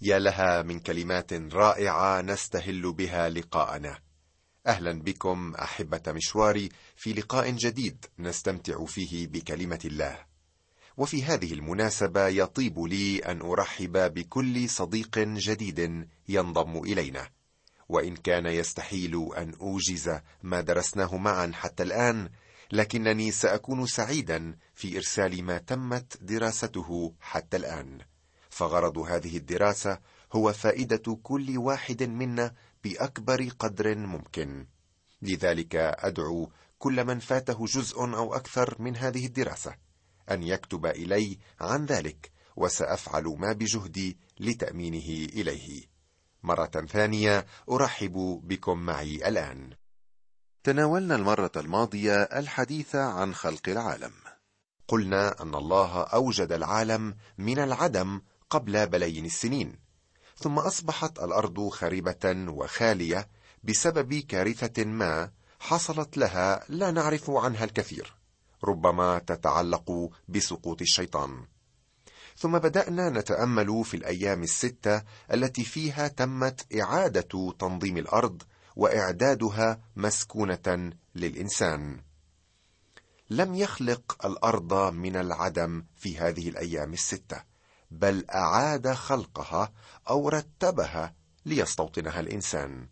يا لها من كلمات رائعة نستهل بها لقاءنا. أهلا بكم أحبة مشواري في لقاء جديد نستمتع فيه بكلمة الله. وفي هذه المناسبة يطيب لي أن أرحب بكل صديق جديد ينضم إلينا. وإن كان يستحيل أن أوجز ما درسناه معا حتى الآن لكنني سأكون سعيدا في إرسال ما تمت دراسته حتى الآن. فغرض هذه الدراسة هو فائدة كل واحد منا بأكبر قدر ممكن. لذلك أدعو كل من فاته جزء أو أكثر من هذه الدراسة أن يكتب إلي عن ذلك وسأفعل ما بجهدي لتأمينه إليه. مرة ثانية أرحب بكم معي الآن. تناولنا المرة الماضية الحديث عن خلق العالم. قلنا أن الله أوجد العالم من العدم قبل بلايين السنين ثم أصبحت الأرض خربه وخالية بسبب كارثة ما حصلت لها لا نعرف عنها الكثير ربما تتعلق بسقوط الشيطان. ثم بدأنا نتأمل في الأيام الستة التي فيها تمت إعادة تنظيم الأرض وإعدادها مسكونة للإنسان. لم يخلق الأرض من العدم في هذه الأيام الستة. بل أعاد خلقها أو رتبها ليستوطنها الإنسان.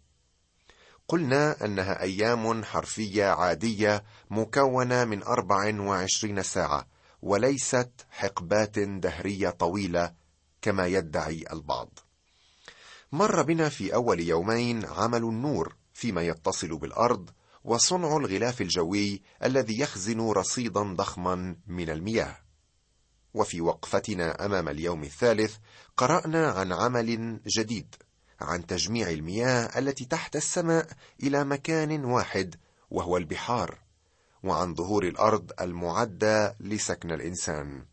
قلنا أنها أيام حرفية عادية مكونة من أربع وعشرين ساعة وليست حقبات دهرية طويلة كما يدعي البعض. مر بنا في أول يومين عمل النور فيما يتصل بالأرض وصنع الغلاف الجوي الذي يخزن رصيدا ضخما من المياه. وفي وقفتنا أمام اليوم الثالث قرأنا عن عمل جديد عن تجميع المياه التي تحت السماء إلى مكان واحد وهو البحار وعن ظهور الأرض المعدة لسكن الإنسان.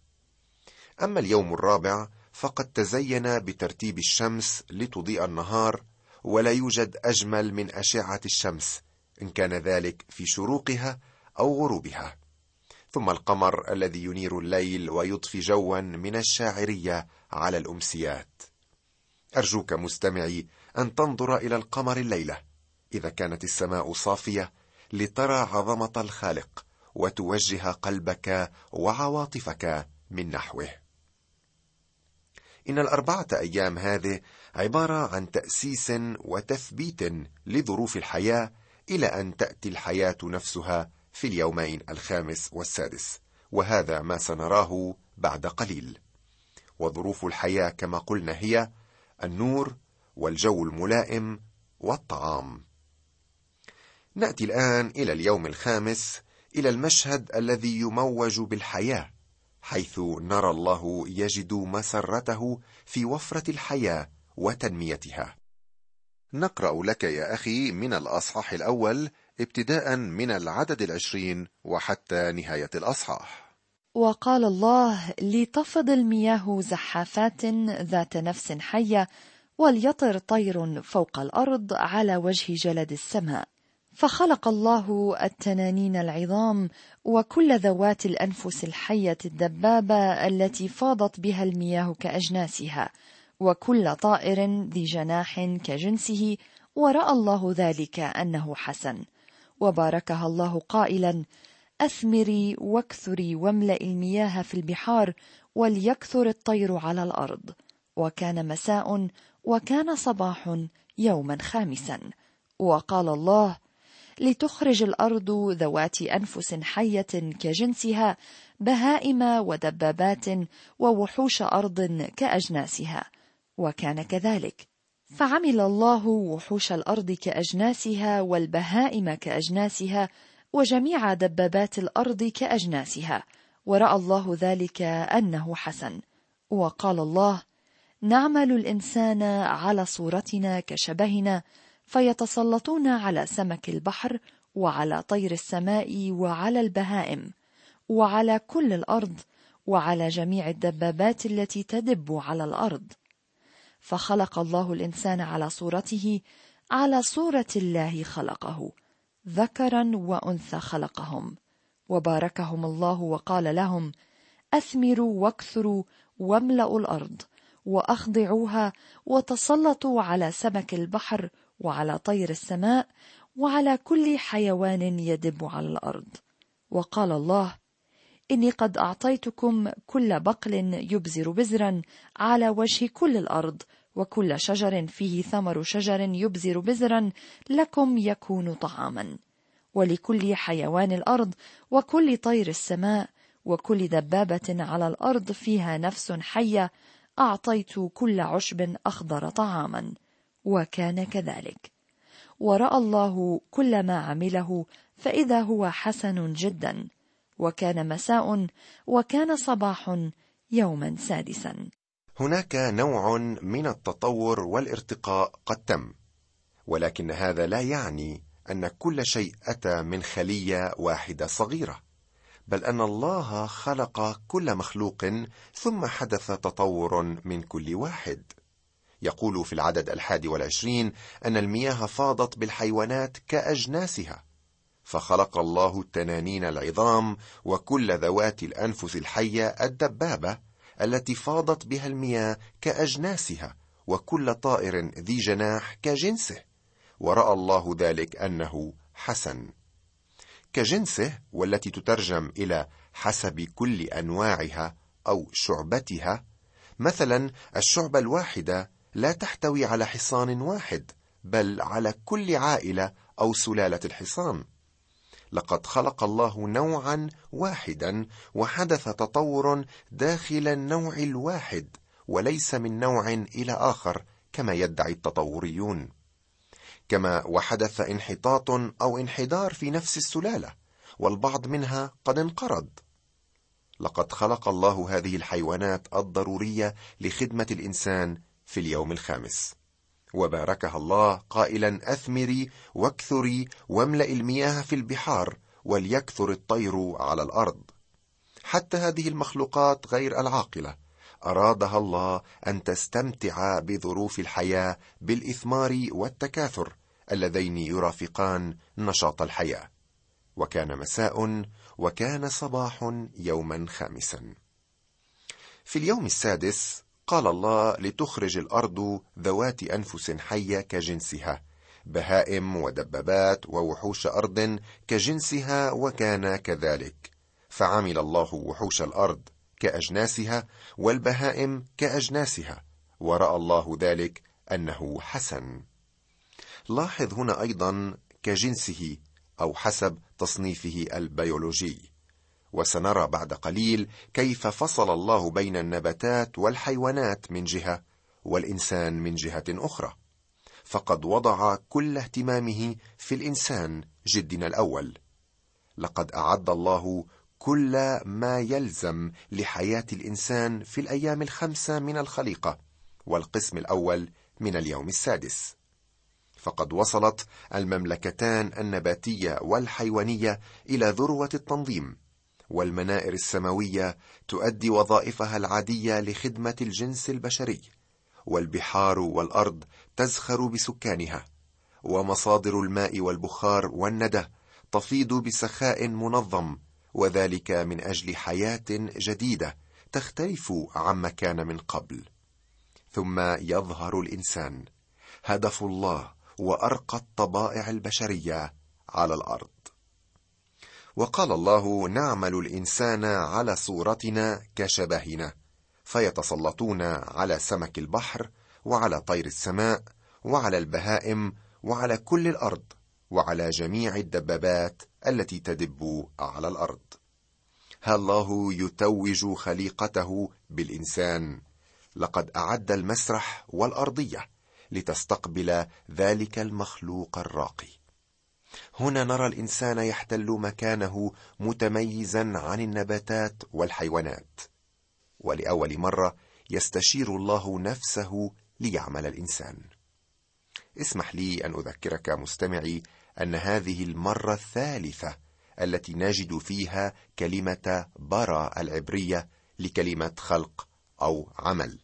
أما اليوم الرابع فقد تزين بترتيب الشمس لتضيء النهار ولا يوجد أجمل من أشعة الشمس إن كان ذلك في شروقها أو غروبها. ثم القمر الذي ينير الليل ويضفي جوا من الشاعرية على الأمسيات. أرجوك مستمعي أن تنظر إلى القمر الليلة إذا كانت السماء صافية لترى عظمة الخالق وتوجه قلبك وعواطفك من نحوه. إن الأربعة أيام هذه عبارة عن تأسيس وتثبيت لظروف الحياة إلى أن تأتي الحياة نفسها في اليومين الخامس والسادس وهذا ما سنراه بعد قليل. وظروف الحياة كما قلنا هي النور والجو الملائم والطعام. نأتي الآن إلى اليوم الخامس إلى المشهد الذي يموج بالحياة حيث نرى الله يجد مسرته في وفرة الحياة وتنميتها. نقرأ لك يا أخي من الأصحاح الأول ابتداء من العدد العشرين وحتى نهاية الأصحاح. وقال الله لتفض المياه زحافات ذات نفس حية وليطر طير فوق الأرض على وجه جلد السماء. فخلق الله التنانين العظام وكل ذوات الأنفس الحية الدبابة التي فاضت بها المياه كأجناسها وكل طائر ذي جناح كجنسه ورأى الله ذلك أنه حسن. وباركها الله قائلا أثمري واكثري واملئي المياه في البحار وليكثر الطير على الأرض. وكان مساء وكان صباح يوما خامسا. وقال الله لتخرج الأرض ذوات أنفس حية كجنسها بهائم ودبابات ووحوش أرض كأجناسها. وكان كذلك. فعمل الله وحوش الأرض كأجناسها والبهائم كأجناسها وجميع دبابات الأرض كأجناسها. ورأى الله ذلك أنه حسن. وقال الله نعمل الإنسان على صورتنا كشبهنا فيتسلطون على سمك البحر وعلى طير السماء وعلى البهائم وعلى كل الأرض وعلى جميع الدبابات التي تدب على الأرض. فخلق الله الإنسان على صورته على صورة الله خلقه ذكرا وأنثى خلقهم. وباركهم الله وقال لهم أثمروا واكثروا واملأوا الأرض وأخضعوها وتسلطوا على سمك البحر وعلى طير السماء وعلى كل حيوان يدب على الأرض. وقال الله إني قد أعطيتكم كل بقل يبزر بزرا على وجه كل الأرض وكل شجر فيه ثمر شجر يبزر بزرا لكم يكون طعاما. ولكل حيوان الأرض وكل طير السماء وكل دبابة على الأرض فيها نفس حية أعطيت كل عشب أخضر طعاما. وكان كذلك. ورأى الله كل ما عمله فإذا هو حسن جدا. وكان مساء وكان صباح يوما سادسا. هناك نوع من التطور والارتقاء قد تم ولكن هذا لا يعني أن كل شيء أتى من خلية واحدة صغيرة بل أن الله خلق كل مخلوق ثم حدث تطور من كل واحد. يقول في العدد الحادي والعشرين أن المياه فاضت بالحيوانات كأجناسها فخلق الله التنانين العظام وكل ذوات الأنفس الحية الدبابة التي فاضت بها المياه كأجناسها وكل طائر ذي جناح كجنسه. ورأى الله ذلك أنه حسن. كجنسه والتي تترجم إلى حسب كل أنواعها أو شعبتها مثلا الشعبة الواحدة لا تحتوي على حصان واحد بل على كل عائلة أو سلالة الحصان. لقد خلق الله نوعا واحدا وحدث تطور داخل النوع الواحد وليس من نوع إلى آخر كما يدعي التطوريون. كما وحدث انحطاط أو انحدار في نفس السلالة والبعض منها قد انقرض. لقد خلق الله هذه الحيوانات الضرورية لخدمة الإنسان في اليوم الخامس. وباركها الله قائلا أثمري واكثري واملأ المياه في البحار وليكثر الطير على الأرض. حتى هذه المخلوقات غير العاقلة أرادها الله أن تستمتع بظروف الحياة بالإثمار والتكاثر اللذين يرافقان نشاط الحياة. وكان مساء وكان صباح يوما خامسا. في اليوم السادس قال الله لتخرج الأرض ذوات أنفس حية كجنسها بهائم ودبابات ووحوش أرض كجنسها وكان كذلك فعمل الله وحوش الأرض كأجناسها والبهائم كأجناسها ورأى الله ذلك أنه حسن. لاحظ هنا أيضا كجنسه أو حسب تصنيفه البيولوجي. وسنرى بعد قليل كيف فصل الله بين النباتات والحيوانات من جهة والإنسان من جهة أخرى. فقد وضع كل اهتمامه في الإنسان جدنا الأول. لقد أعد الله كل ما يلزم لحياة الإنسان في الأيام الخمسة من الخليقة والقسم الأول من اليوم السادس. فقد وصلت المملكتان النباتية والحيوانية إلى ذروة التنظيم والمنائر السماوية تؤدي وظائفها العادية لخدمة الجنس البشري والبحار والأرض تزخر بسكانها ومصادر الماء والبخار والندى تفيض بسخاء منظم وذلك من أجل حياة جديدة تختلف عما كان من قبل. ثم يظهر الإنسان هدف الله وأرقى الطبائع البشرية على الأرض. وقال الله نعمل الإنسان على صورتنا كشبهنا فيتسلطون على سمك البحر وعلى طير السماء وعلى البهائم وعلى كل الأرض وعلى جميع الدبابات التي تدب على الأرض. ها الله يتوج خليقته بالإنسان. لقد أعد المسرح والأرضية لتستقبل ذلك المخلوق الراقي. هنا نرى الإنسان يحتل مكانه متميزا عن النباتات والحيوانات. ولأول مرة يستشير الله نفسه ليعمل الإنسان. اسمح لي أن أذكرك مستمعي أن هذه المرة الثالثة التي نجد فيها كلمة برا العبرية لكلمة خلق أو عمل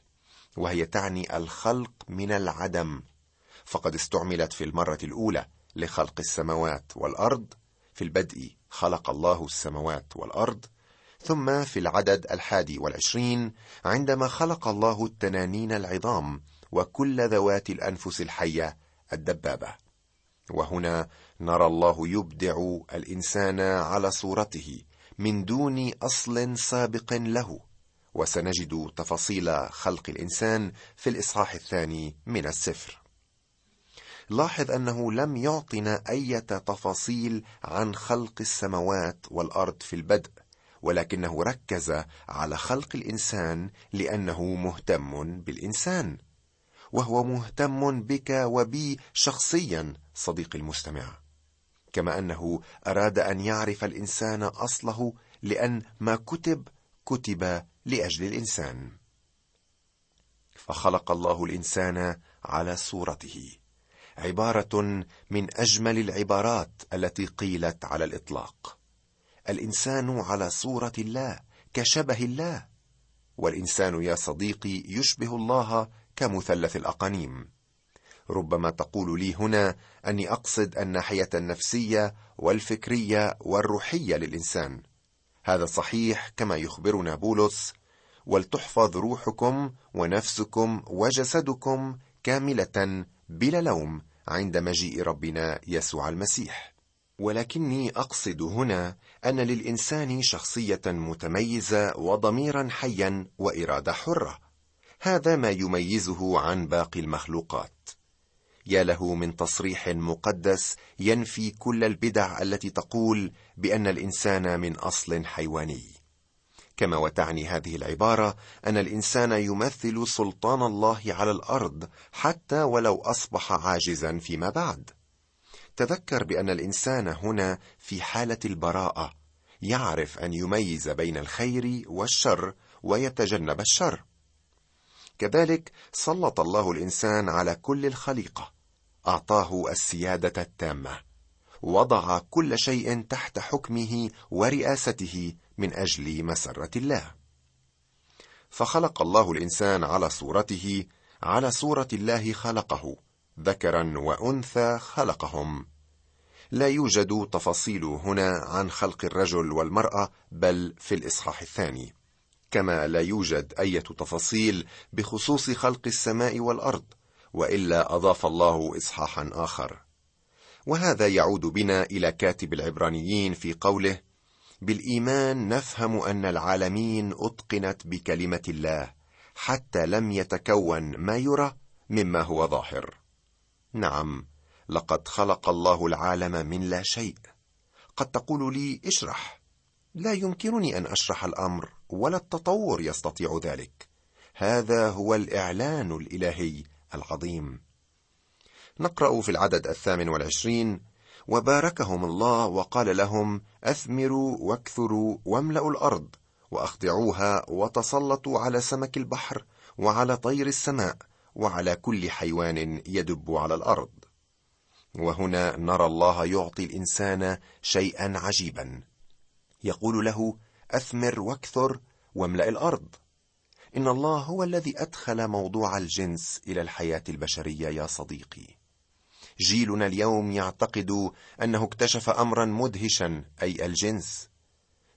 وهي تعني الخلق من العدم. فقد استعملت في المرة الأولى لخلق السماوات والأرض في البدء خلق الله السماوات والأرض ثم في العدد الحادي والعشرين عندما خلق الله التنانين العظام وكل ذوات الأنفس الحية الدبابة. وهنا نرى الله يبدع الإنسان على صورته من دون أصل سابق له وسنجد تفاصيل خلق الإنسان في الإصحاح الثاني من السفر. لاحظ أنه لم يعطنا أي تفاصيل عن خلق السماوات والأرض في البدء ولكنه ركز على خلق الإنسان لأنه مهتم بالإنسان وهو مهتم بك وبي شخصيا صديقي المستمع. كما أنه أراد أن يعرف الإنسان أصله لأن ما كتب كتب لأجل الإنسان. فخلق الله الإنسان على صورته. عبارة من أجمل العبارات التي قيلت على الإطلاق. الإنسان على صورة الله كشبه الله. والإنسان يا صديقي يشبه الله كمثلث الأقانيم. ربما تقول لي هنا أني أقصد الناحية النفسية والفكرية والروحية للإنسان. هذا صحيح كما يخبرنا بولس ولتحفظ روحكم ونفسكم وجسدكم كاملة بلا لوم عند مجيء ربنا يسوع المسيح. ولكني أقصد هنا أن للإنسان شخصية متميزة وضميرا حيا وإرادة حرة. هذا ما يميزه عن باقي المخلوقات. يا له من تصريح مقدس ينفي كل البدع التي تقول بأن الإنسان من أصل حيواني. كما وتعني هذه العبارة أن الإنسان يمثل سلطان الله على الأرض حتى ولو أصبح عاجزا فيما بعد. تذكر بأن الإنسان هنا في حالة البراءة يعرف أن يميز بين الخير والشر ويتجنب الشر. كذلك سلط الله الإنسان على كل الخليقة أعطاه السيادة التامة وضع كل شيء تحت حكمه ورئاسته من أجل مسرة الله. فخلق الله الإنسان على صورته على صورة الله خلقه ذكرا وأنثى خلقهم. لا يوجد تفاصيل هنا عن خلق الرجل والمرأة بل في الإصحاح الثاني. كما لا يوجد أي تفاصيل بخصوص خلق السماء والأرض وإلا أضاف الله اصحاحا آخر. وهذا يعود بنا إلى كاتب العبرانيين في قوله بالإيمان نفهم أن العالمين أتقنت بكلمة الله حتى لم يتكون ما يرى مما هو ظاهر. نعم لقد خلق الله العالم من لا شيء. قد تقول لي اشرح. لا يمكنني أن أشرح الأمر ولا التطور يستطيع ذلك. هذا هو الإعلان الإلهي العظيم. نقرأ في العدد الثامن والعشرين وباركهم الله وقال لهم أثمروا واكثروا واملأوا الأرض وأخضعوها وتسلطوا على سمك البحر وعلى طير السماء وعلى كل حيوان يدب على الأرض. وهنا نرى الله يعطي الإنسان شيئا عجيبا. يقول له أثمر وأكثر واملأ الأرض. إن الله هو الذي أدخل موضوع الجنس إلى الحياة البشرية يا صديقي. جيلنا اليوم يعتقد أنه اكتشف أمرا مدهشا أي الجنس.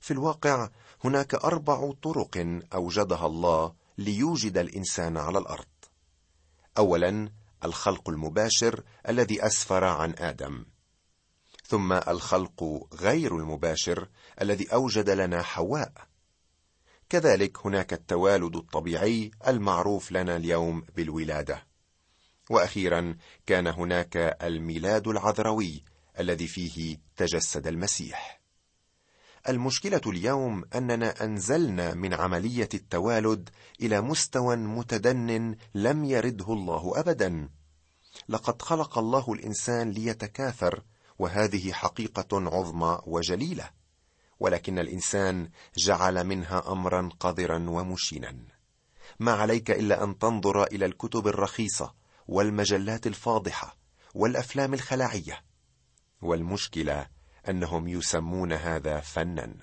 في الواقع هناك أربع طرق أوجدها الله ليوجد الإنسان على الأرض. اولا الخلق المباشر الذي أسفر عن آدم. ثم الخلق غير المباشر الذي أوجد لنا حواء. كذلك هناك التوالد الطبيعي المعروف لنا اليوم بالولادة. وأخيرا كان هناك الميلاد العذروي الذي فيه تجسد المسيح. المشكلة اليوم أننا أنزلنا من عملية التوالد إلى مستوى متدن لم يرده الله ابدا. لقد خلق الله الإنسان ليتكاثر وهذه حقيقة عظمى وجليلة ولكن الإنسان جعل منها امرا قذرا ومشينا. ما عليك إلا أن تنظر إلى الكتب الرخيصة والمجلات الفاضحة والأفلام الخلاعية. والمشكلة أنهم يسمون هذا فنا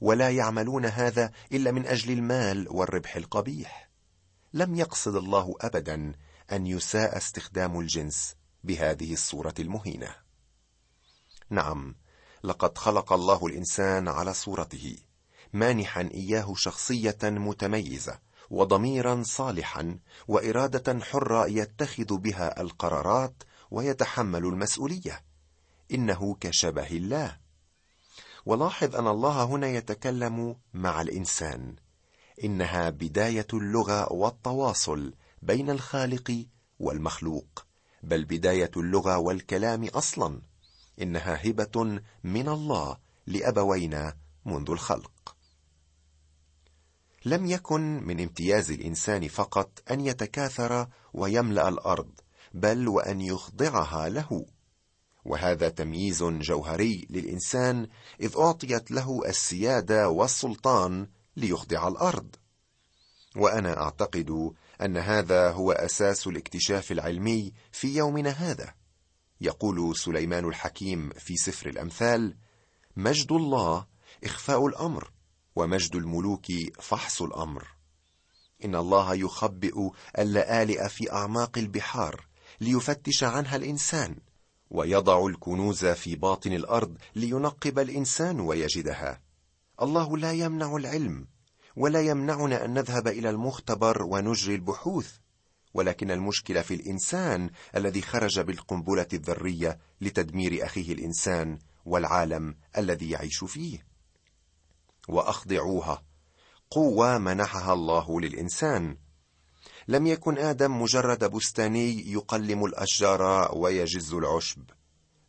ولا يعملون هذا إلا من أجل المال والربح القبيح. لم يقصد الله ابدا أن يساء استخدام الجنس بهذه الصورة المهينة. نعم لقد خلق الله الإنسان على صورته مانحا إياه شخصية متميزة وضميرا صالحا وإرادة حرة يتخذ بها القرارات ويتحمل المسؤولية. إنه كشبه الله. ولاحظ أن الله هنا يتكلم مع الإنسان. إنها بداية اللغة والتواصل بين الخالق والمخلوق. بل بداية اللغة والكلام أصلا. إنها هبة من الله لأبوينا منذ الخلق. لم يكن من امتياز الإنسان فقط أن يتكاثر ويملأ الأرض بل وأن يخضعها له. وهذا تمييز جوهري للإنسان إذ أعطيت له السيادة والسلطان ليخضع الأرض. وأنا أعتقد أن هذا هو أساس الاكتشاف العلمي في يومنا هذا. يقول سليمان الحكيم في سفر الأمثال مجد الله إخفاء الأمر. ومجد الملوك فحص الأمر. إن الله يخبئ اللآلئ في أعماق البحار ليفتش عنها الإنسان ويضع الكنوز في باطن الأرض لينقب الإنسان ويجدها. الله لا يمنع العلم ولا يمنعنا أن نذهب إلى المختبر ونجري البحوث ولكن المشكلة في الإنسان الذي خرج بالقنبلة الذرية لتدمير أخيه الإنسان والعالم الذي يعيش فيه. وأخضعوها. قوة منحها الله للإنسان. لم يكن آدم مجرد بستاني يقلم الأشجار ويجز العشب.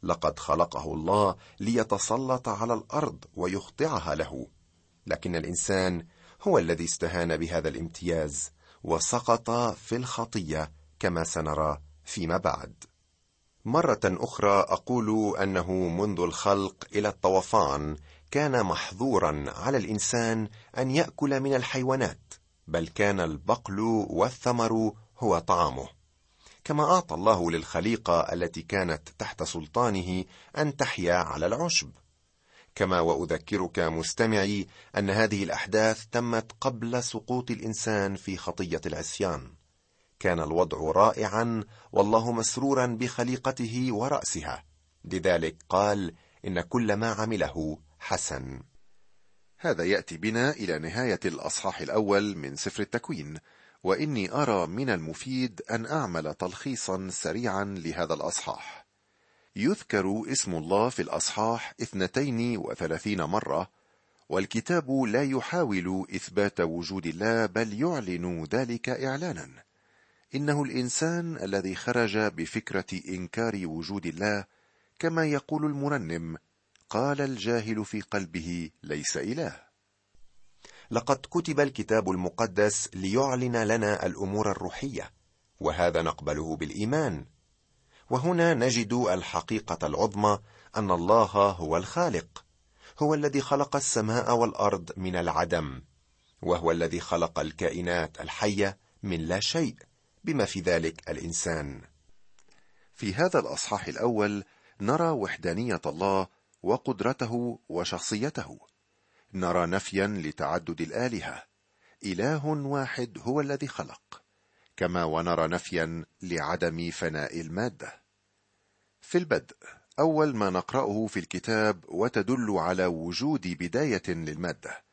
لقد خلقه الله ليتسلط على الأرض ويخضعها له. لكن الإنسان هو الذي استهان بهذا الامتياز وسقط في الخطية كما سنرى فيما بعد. مرة أخرى أقول أنه منذ الخلق إلى الطوفان كان محظورا على الإنسان أن يأكل من الحيوانات بل كان البقل والثمر هو طعامه. كما أعطى الله للخليقة التي كانت تحت سلطانه أن تحيا على العشب. كما وأذكرك مستمعي أن هذه الأحداث تمت قبل سقوط الإنسان في خطية العصيان. كان الوضع رائعا والله مسرورا بخليقته ورأسها. لذلك قال إن كل ما عمله حسن. هذا يأتي بنا إلى نهاية الأصحاح الأول من سفر التكوين وإني أرى من المفيد أن أعمل تلخيصا سريعا لهذا الأصحاح. يذكر اسم الله في الأصحاح اثنتين وثلاثين مرة والكتاب لا يحاول إثبات وجود الله بل يعلن ذلك اعلانا. إنه الإنسان الذي خرج بفكرة إنكار وجود الله كما يقول المرنم قال الجاهل في قلبه ليس إله. لقد كتب الكتاب المقدس ليعلن لنا الأمور الروحية وهذا نقبله بالإيمان. وهنا نجد الحقيقة العظمى أن الله هو الخالق هو الذي خلق السماء والأرض من العدم وهو الذي خلق الكائنات الحية من لا شيء بما في ذلك الإنسان. في هذا الأصحاح الأول نرى وحدانية الله وقدرته وشخصيته. نرى نفيا لتعدد الآلهة. إله واحد هو الذي خلق. كما ونرى نفيا لعدم فناء المادة. في البدء أول ما نقرأه في الكتاب وتدل على وجود بداية للمادة.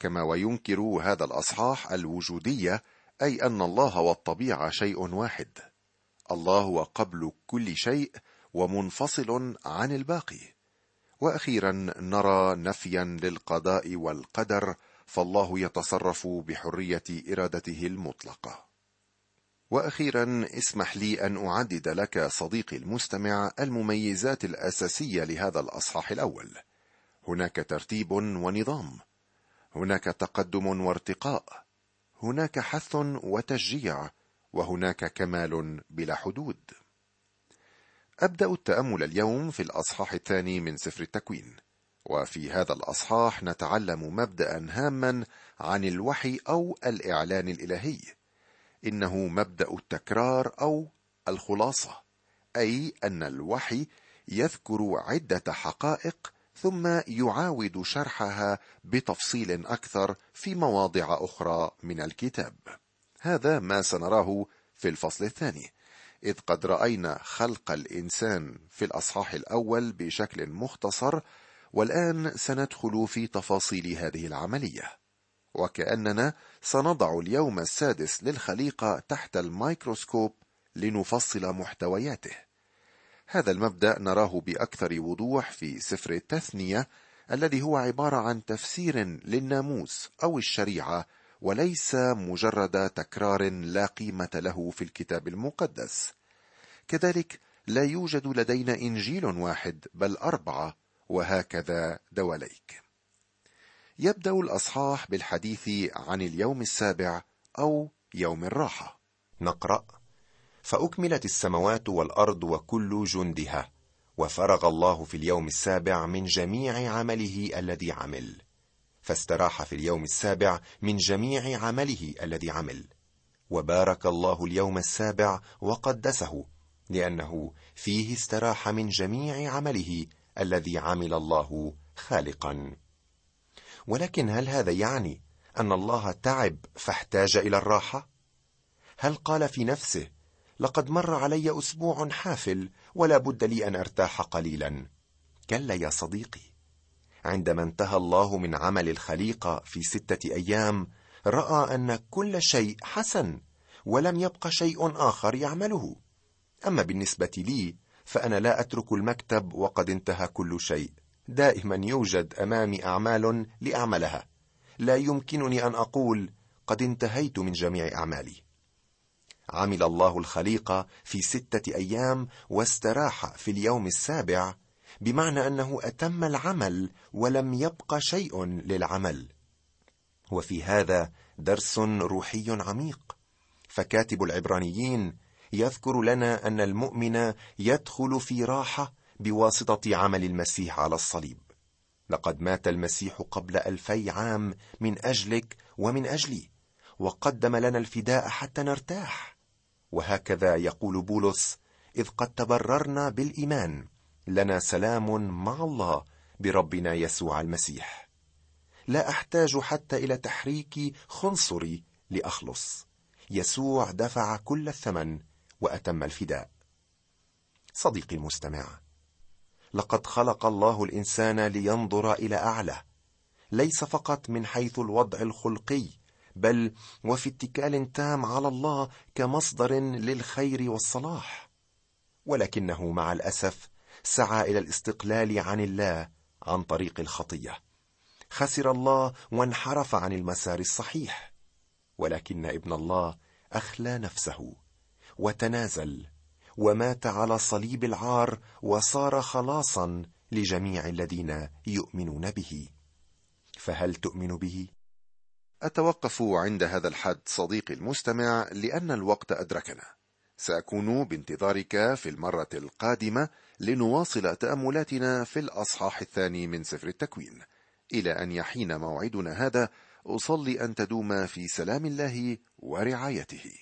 كما وينكر هذا الأصحاح الوجودية أي أن الله والطبيعة شيء واحد. الله هو قبل كل شيء ومنفصل عن الباقي. وأخيرا نرى نفيا للقضاء والقدر فالله يتصرف بحرية إرادته المطلقة. وأخيرا اسمح لي أن أعدد لك صديقي المستمع المميزات الأساسية لهذا الأصحاح الأول. هناك ترتيب ونظام. هناك تقدم وارتقاء. هناك حث وتشجيع. وهناك كمال بلا حدود. أبدأ التأمل اليوم في الأصحاح الثاني من سفر التكوين. وفي هذا الأصحاح نتعلم مبدأ هاما عن الوحي أو الإعلان الإلهي. إنه مبدأ التكرار أو الخلاصة أي أن الوحي يذكر عدة حقائق ثم يعاود شرحها بتفصيل أكثر في مواضع أخرى من الكتاب. هذا ما سنراه في الفصل الثاني. إذ قد رأينا خلق الإنسان في الأصحاح الأول بشكل مختصر والآن سندخل في تفاصيل هذه العملية. وكأننا سنضع اليوم السادس للخليقة تحت الميكروسكوب لنفصل محتوياته. هذا المبدأ نراه بأكثر وضوح في سفر التثنية الذي هو عبارة عن تفسير للناموس أو الشريعة وليس مجرد تكرار لا قيمة له في الكتاب المقدس. كذلك لا يوجد لدينا إنجيل واحد بل أربعة وهكذا دواليك. يبدأ الأصحاح بالحديث عن اليوم السابع أو يوم الراحة. نقرأ فأكملت السماوات والأرض وكل جندها وفرغ الله في اليوم السابع من جميع عمله الذي عمل. فاستراح في اليوم السابع من جميع عمله الذي عمل. وبارك الله اليوم السابع وقدسه لأنه فيه استراح من جميع عمله الذي عمل الله خالقا. ولكن هل هذا يعني أن الله تعب فاحتاج إلى الراحة؟ هل قال في نفسه لقد مر علي أسبوع حافل ولا بد لي أن أرتاح قليلا كلا يا صديقي. عندما انتهى الله من عمل الخليقه في ستة أيام رأى أن كل شيء حسن ولم يبق شيء آخر يعمله. أما بالنسبة لي فأنا لا أترك المكتب وقد انتهى كل شيء. دائما يوجد أمامي أعمال لأعملها. لا يمكنني أن أقول قد انتهيت من جميع أعمالي. عمل الله الخليقه في ستة أيام واستراح في اليوم السابع بمعنى أنه أتم العمل ولم يبق شيء للعمل. وفي هذا درس روحي عميق. فكاتب العبرانيين يذكر لنا أن المؤمن يدخل في راحة بواسطة عمل المسيح على الصليب. لقد مات المسيح قبل ألفي عام من أجلك ومن أجلي وقدم لنا الفداء حتى نرتاح. وهكذا يقول بولس إذ قد تبررنا بالإيمان. لنا سلام مع الله بربنا يسوع المسيح. لا أحتاج حتى إلى تحريك خنصري لأخلص. يسوع دفع كل الثمن وأتم الفداء. صديقي المستمع لقد خلق الله الإنسان لينظر إلى أعلى ليس فقط من حيث الوضع الخلقي بل وفي اتكال تام على الله كمصدر للخير والصلاح. ولكنه مع الأسف سعى إلى الاستقلال عن الله عن طريق الخطية. خسر الله وانحرف عن المسار الصحيح. ولكن ابن الله أخلى نفسه وتنازل ومات على صليب العار وصار خلاصا لجميع الذين يؤمنون به. فهل تؤمن به؟ أتوقف عند هذا الحد صديقي المستمع لأن الوقت أدركنا. سأكون بانتظارك في المرة القادمة لنواصل تأملاتنا في الأصحاح الثاني من سفر التكوين. إلى أن يحين موعدنا هذا أصلي أن تدوم في سلام الله ورعايته.